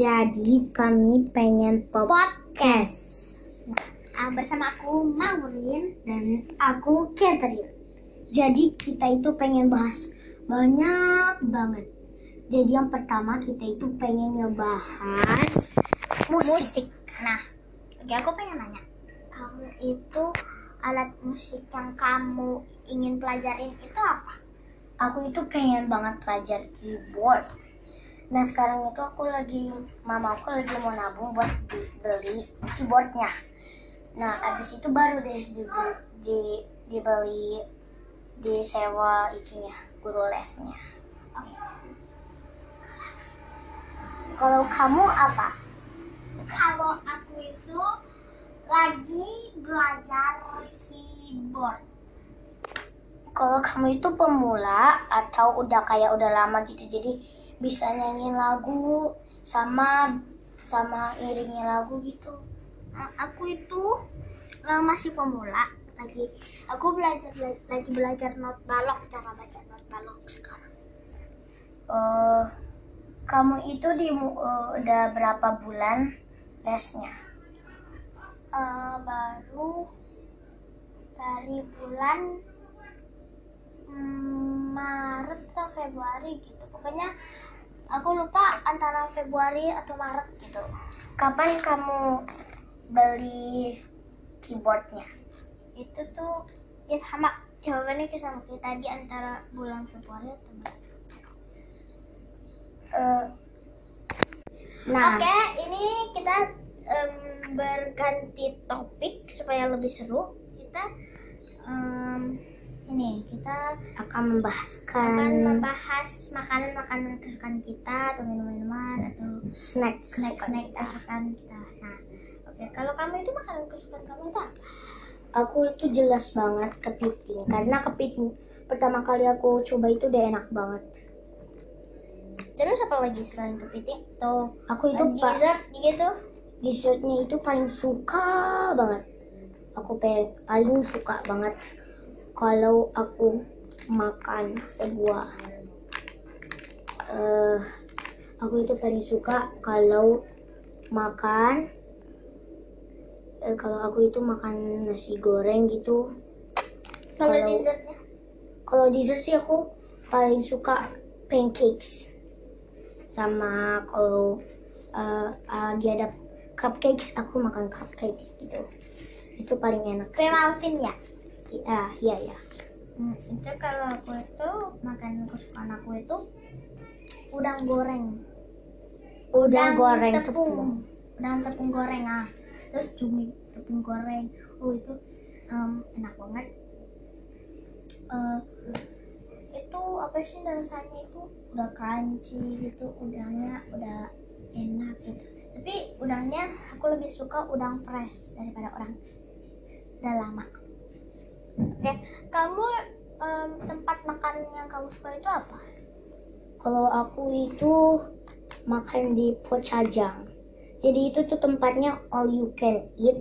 Jadi kami pengen podcast. Ah, bersama aku Maureen. Dan aku Catherine. Jadi kita itu pengen bahas banyak banget. Jadi yang pertama kita itu pengen ngebahas musik. Nah, oke aku pengen nanya. Kamu itu alat musik yang kamu ingin pelajarin itu apa? Aku itu pengen banget belajar keyboard. Nah sekarang itu aku lagi, mama aku lagi mau nabung buat beli keyboardnya. Nah abis itu baru deh di, di, dibeli, disewa itunya, guru lesnya. Kalau kamu apa? Kalau aku itu lagi belajar keyboard. Kalau kamu itu pemula atau udah kayak udah lama gitu, jadi bisa nyanyiin lagu sama sama iringin lagu gitu. Eh, Aku itu eh, masih pemula lagi. Aku belajar lagi belajar not balok cara baca not balok sekarang. Eh, kamu itu di eh, udah berapa bulan lesnya? Eh, baru dari bulan mm, Maret atau Februari gitu. Pokoknya aku lupa antara Februari atau Maret gitu. Kapan kamu beli keyboardnya? Itu tuh ya sama jawabannya kayak sama kayak tadi antara bulan Februari atau Maret. Eh, nah, Oke, ini kita em, berganti topik supaya lebih seru. Kita em, ini kita akan membahaskan akan membahas makanan-makanan kesukaan kita atau minuman-minuman atau snack snack-snack kesukaan kita. kesukaan kita. Nah, oke, kalau kamu itu makanan kesukaan kamu itu apa? Aku itu jelas banget kepiting karena kepiting pertama kali aku coba itu udah enak banget. Terus apa lagi selain kepiting? Atau Aku itu pak dessert gitu? dessertnya itu paling suka banget. Aku paling suka banget kalau aku makan sebuah eh aku itu paling suka kalau makan eh, kalau aku itu makan nasi goreng gitu Kalau Kalau- dessertnya? kalau dessert sih aku paling suka pancakes sama kalau eh, eh, dia ada cupcakes aku makan cupcakes gitu itu paling enak Kue muffin ya? Ah iya ya Hmm, itu kalau aku itu makanan kesukaan aku itu udang goreng. udah goreng tepung. tepung Udang tepung goreng ah. Terus cumi tepung goreng. Oh itu em, enak banget. Eh, itu apa sih rasanya itu udah crunchy gitu, udangnya udah enak gitu. Tapi udangnya aku lebih suka udang fresh daripada udang udah lama. Oke, kamu em, tempat makan yang kamu suka itu apa? kalau aku itu makan di Pocajang jadi itu tuh tempatnya all you can eat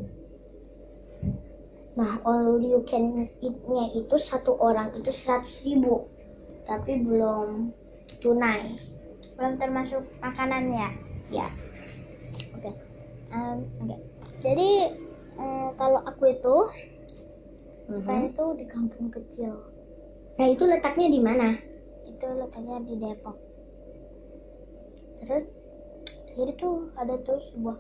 nah all you can eat-nya itu satu orang itu 100 ribu tapi belum tunai Belum termasuk makanan ya? ya Oke. Em, oke. Jadi em, kalau aku itu suka Mhm. itu di kampung kecil. nah itu letaknya di mana Itu letaknya di Depok. Terus jadi tuh ada tuh sebuah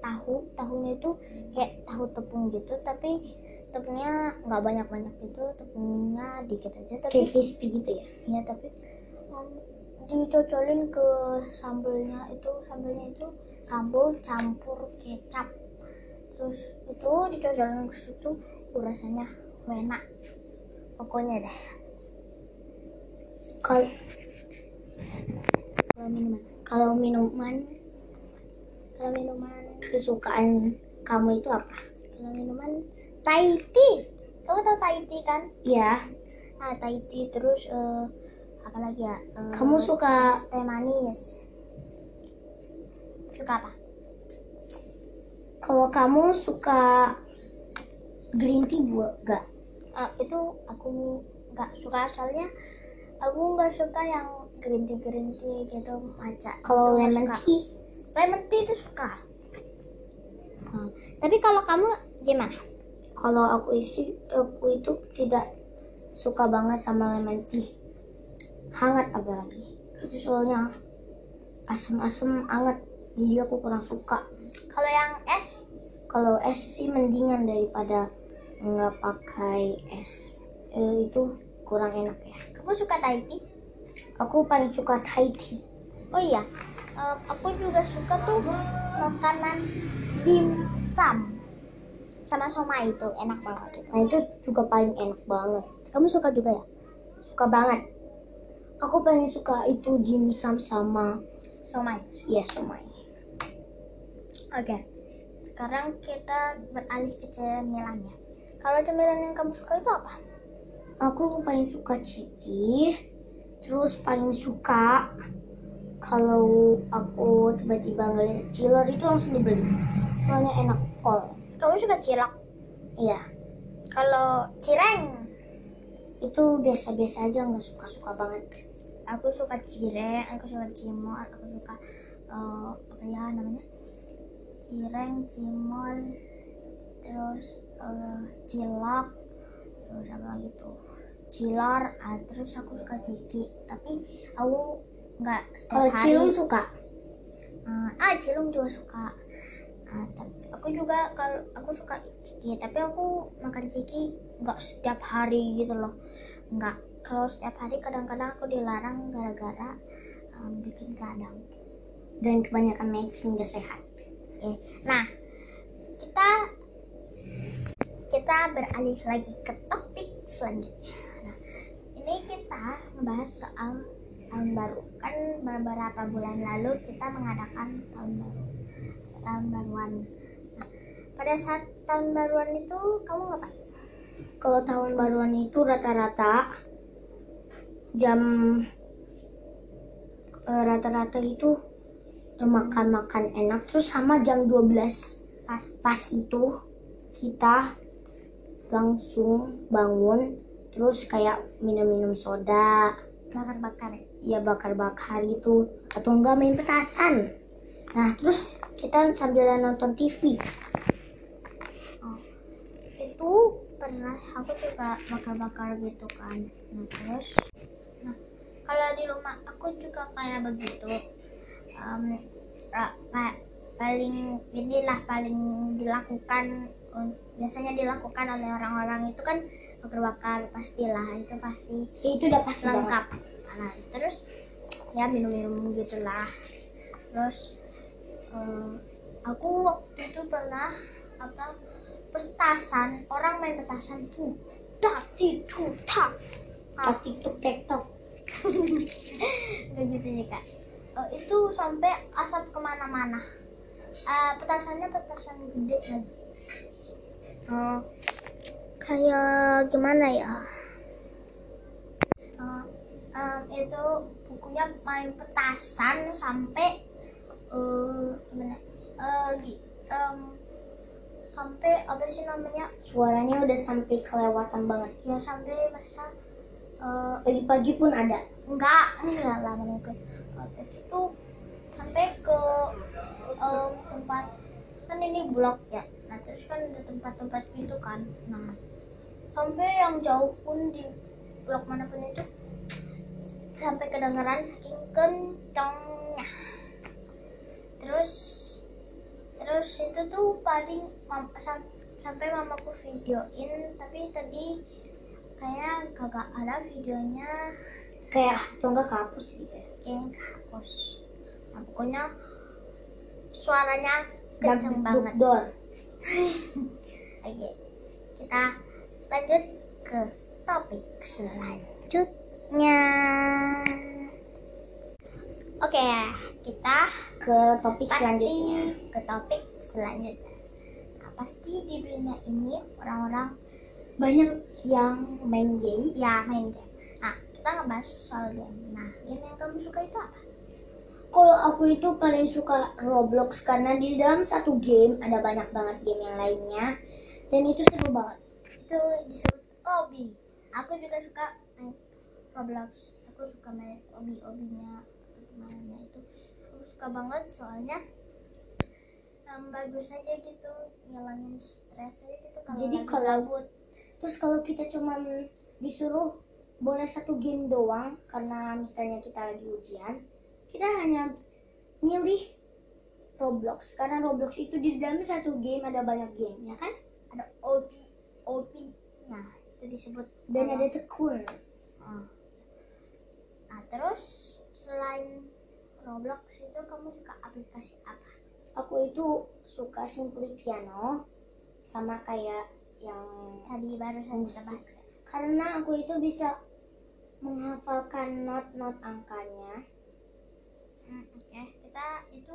tahu, tahunya itu kayak tahu tepung gitu, tapi tepungnya nggak banyak-banyak gitu, tepungnya dikit aja, tapi kayak crispy gitu ya Iya tapi um, dicocolin ke sambelnya itu sambelnya itu sambal campur kecap terus itu dicocolin ke situ rasanya enak pokoknya deh. Kalau kalau minuman. Kalau minuman kalau minuman kesukaan kamu itu apa? Kalau minuman Thai tea. Kamu tahu Thai tea kan? Ya nah Thai tea terus eh, apa lagi ya? Eh, kamu suka teh manis. Suka apa? Kalau kamu suka green tea buat gak Ah, itu aku nggak suka soalnya aku nggak suka yang green tea green tea gitu maca Kalau lemon suka. tea, lemon tea itu suka Hmm, tapi kalau kamu gimana Kalau aku isi, aku itu tidak suka banget sama lemon tea. Hangat apalagi. Itu soalnya asam-asam hangat. Jadi aku kurang suka. kalau yang es Kalau es sih mendingan daripada nggak pakai es. Eh, itu kurang enak ya. kamu suka Thai tea Aku paling suka Thai tea. oh iya em, aku juga suka tuh makanan dimsum sama somai itu enak banget Nah itu juga paling enak banget. kamu suka juga ya Suka banget. Aku paling suka itu dimsum sama somai ya somai. Oke, sekarang kita beralih ke cemilannya. Kalau cemilan yang kamu suka itu apa? Aku paling suka ciki, terus paling suka kalau aku tiba-tiba ngeliat cilor itu langsung dibeli. Soalnya enak kol. Kamu suka cilok? Iya, Kalau cireng, itu biasa-biasa aja nggak suka-suka banget. aku suka cireng, aku suka cimol, aku suka eh, apa ya namanya? Cireng, cimol, terus eh, cilok, terus apa lagi tuh? Cilor, ah, terus aku suka ciki. Tapi aku nggak setiap Kalau hari. cilung suka. Eh, ah cilung juga suka Ah, tapi aku juga kalau aku suka ciki tapi aku makan ciki nggak setiap hari gitu loh nggak kalau setiap hari kadang-kadang aku dilarang gara-gara em, bikin radang Dan kebanyakan medicine nggak sehat. Eh, nah kita kita beralih lagi ke topik selanjutnya. Nah ini kita ngebahas soal tahun baru. Kan beberapa bulan lalu kita mengadakan tahun baru tahun baruan. Nah, pada saat tahun baruan itu kamu ngapain Kalau tahun baruan itu rata-rata jam eh, rata-rata itu makan-makan enak terus sama jam 12 pas. pas itu kita langsung bangun terus kayak minum-minum soda. Bakar-bakar ya? Ya bakar-bakar itu atau enggak main petasan. Nah terus kita sambil nonton TV Oh, itu pernah aku juga bakar-bakar gitu kan. Nah terus? Nah kalau di rumah aku juga kayak begitu. Pa- paling inilah paling dilakukan biasanya dilakukan oleh orang-orang itu kan bakar-bakar pastilah itu pasti itu udah pasti lengkap. Nah, terus ya minum-minum gitulah. Terus eh, aku waktu itu pernah apa petasan. Orang main petasan tuh tadi tuh tak Tak tiktok tiktok. Begitu juga Eh, itu sampai asap ke mana-mana. Eh, petasannya petasan gede lagi Eh, kayak gimana ya? Eh, em, itu bukunya main petasan sampai eh gimana? Eh, gi- em, sampai apa sih namanya? Suaranya udah sampai kelewatan banget. Ya sampai masa eh, pagi-pagi pun ada? Enggak enggak lah mungkin Eh, itu tuh sampai ke em, tempat kan ini blok ya. Nah terus kan ada tempat-tempat gitu kan. Nah sampai yang jauh pun di blok mana pun itu sampai kedengaran saking kencangnya terus terus itu tuh paling mam- sam- sampai mamaku videoin tapi tadi kayak kagak ada videonya. Kayak atau enggak kapus gitu ya yang hapus nah pokoknya suaranya kenceng banget. dor. oke kita lanjut ke topik selanjutnya. Oke kita ke topik pasti selanjutnya. ke topik selanjutnya. Nah, pasti di dunia ini orang-orang banyak yang main game. Ya main game. Nah kita ngebahas soal game. Nah game yang kamu suka itu apa kalau aku itu paling suka Roblox karena di dalam satu game ada banyak banget game yang lainnya. Dan itu seru banget. Itu disebut obi aku juga suka main Roblox. Aku suka main obi obinya atau gimana itu. Aku suka banget soalnya em, bagus aja gitu ngilangin stres aja gitu kalau Jadi kalau- gabut. Terus kalau kita cuma disuruh boleh satu game doang karena misalnya kita lagi ujian, kita hanya milih Roblox karena Roblox itu di dalamnya satu game ada banyak game ya kan? ada obi obi nya itu disebut Dan ada tekun. Ah. nah terus selain Roblox itu kamu suka aplikasi apa Aku itu suka Simply Piano sama kayak yang tadi barusan kita bahas. Karena aku itu bisa menghafalkan not-not angkanya. Oke kita itu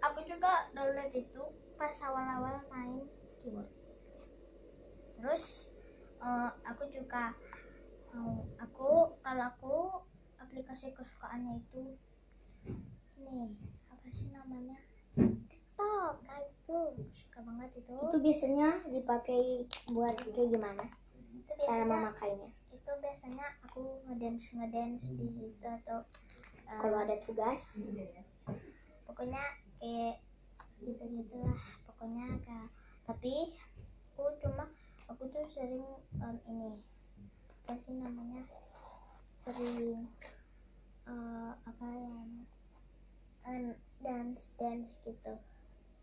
aku juga download itu pas awal-awal main keyboard terus eh, aku juga eh, aku kalau aku aplikasi kesukaannya itu nih apa sih namanya TikTok itu suka banget itu Itu biasanya dipakai buat kayak gimana? itu Cara biasanya memakainya. itu biasanya aku ngedance ngedance di situ atau eh, Kalau ada tugas, pokoknya kayak gitu gitulah pokoknya kayak tapi aku cuma aku tuh sering em, ini apa sih namanya sering eh, apa yang em, dance dance gitu.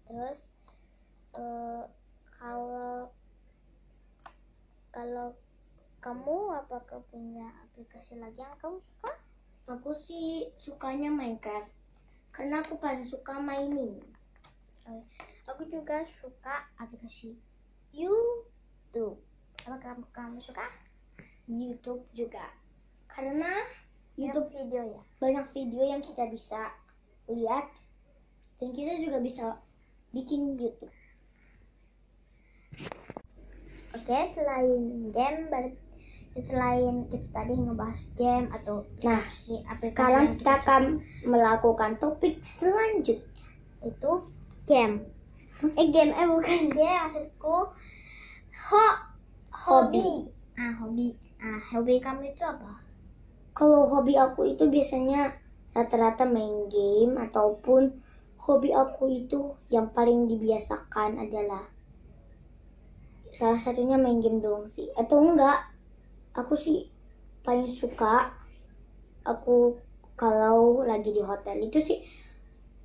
Terus eh, kalau kalau kamu apakah punya aplikasi lagi yang kamu suka aku sih sukanya Minecraft. Karena aku paling suka mining. Oke. Aku juga suka aplikasi YouTube. Apa kamu, kamu suka? YouTube juga. Karena YouTube YouTube video ya. banyak video yang kita bisa lihat dan kita juga bisa bikin YouTube. Oke, selain game ber- selain kita tadi ngebahas game atau Nah, aplikasi Sekarang kita akan melakukan topik selanjutnya. itu game. Eh game eh bukan game maksudku ho hobi. Ah hobi. Ah hobi kamu itu apa? Kalau hobi aku itu biasanya rata-rata main game ataupun hobi aku itu yang paling dibiasakan adalah salah satunya main game doang sih. Atau enggak, aku sih paling suka aku kalau lagi di hotel itu sih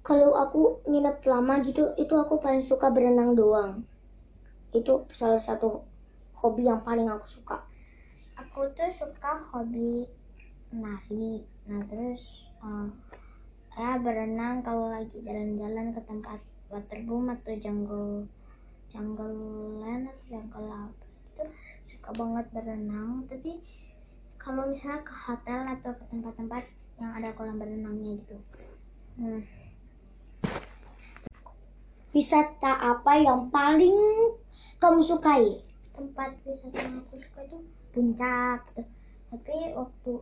kalau aku nginep lama gitu itu aku paling suka berenang doang. Itu salah satu hobi yang paling aku suka. Aku tuh suka hobi nari. Nah terus eh, ya berenang kalau lagi jalan-jalan ke tempat waterboom atau jungle jungle land atau jungle apa itu suka banget berenang. Tapi kalau misalnya ke hotel atau ke tempat-tempat yang ada kolam berenangnya gitu. Hmm. Wisata apa yang paling kamu sukai? tempat wisata yang aku suka itu puncak gitu. tapi waktu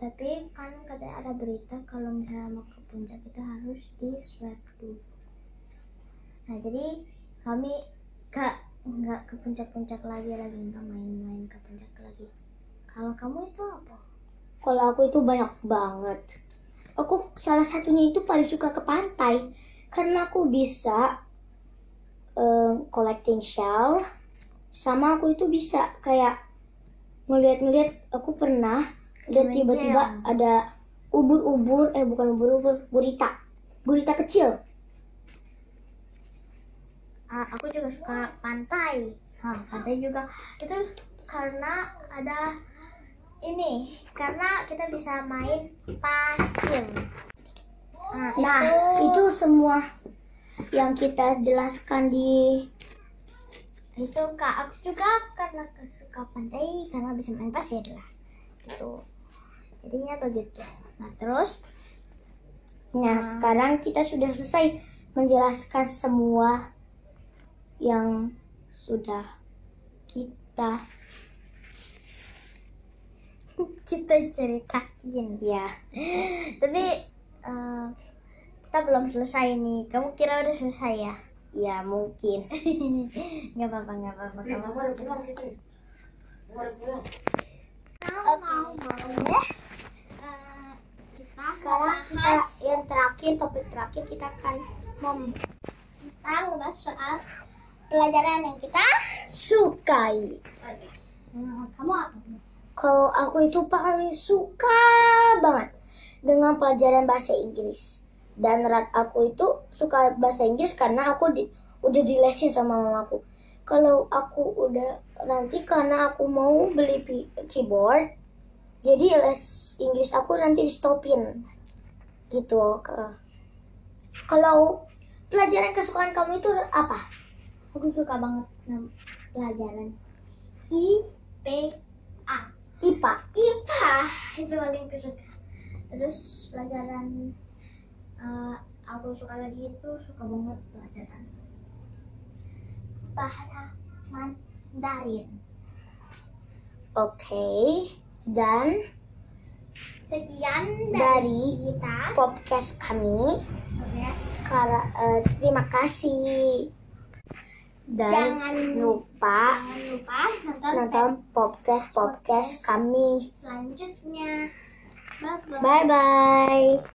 tapi kan katanya ada berita kalau misalnya mau ke puncak itu harus di swab dulu nah jadi kami gak nggak ke puncak-puncak lagi lagi nggak main-main ke puncak lagi. Kalau kamu itu apa? Kalau aku itu banyak banget. Aku salah satunya itu paling suka ke pantai. Karena aku bisa eh, collecting shell. Sama aku itu bisa kayak ngeliat-ngeliat aku pernah Main tiba-tiba ada ubur-ubur eh bukan ubur-ubur gurita. Gurita kecil Ah, aku juga suka pantai. Hah, pantai juga itu karena ada ini karena kita bisa main pasir. Nah, nah itu, itu semua yang kita jelaskan di itu kak aku juga karena suka pantai karena bisa main pasir lah. Gitu. Jadinya begitu. Nah, terus Nah, sekarang kita sudah selesai menjelaskan semua yang sudah kita kita ceritain. ya. Tapi eh, kita belum selesai nih. Kamu kira udah selesai ya? Ya, mungkin. nggak apa-apa, nggak apa-apa. Kamu Oke. mau mau ya Eh, kita Sekarang kita yang terakhir, topik terakhir kita akan mem kita kita ngebahas soal pelajaran yang kita Sukai. Hmm, kamu apa? Kalau aku itu paling suka banget dengan pelajaran bahasa Inggris. Dan rat aku itu suka bahasa Inggris karena aku di, udah dilesin sama mamaku. Kalau aku udah nanti karena aku mau beli keyboard, jadi les Inggris aku nanti di stopin. Gitu. Kalau pelajaran kesukaan kamu itu apa? Aku suka banget pelajaran IPA. IPA. IPA itu paling aku suka. Terus pelajaran eh, aku suka lagi itu suka banget pelajaran bahasa Mandarin. Oke. Dan Sekian Dari- dari kita. podcast kami sekarang eh, terima kasih dan Jangan lupa Jangan lupa nonton, nonton podcast podcast kami selanjutnya. Bye bye. bye bye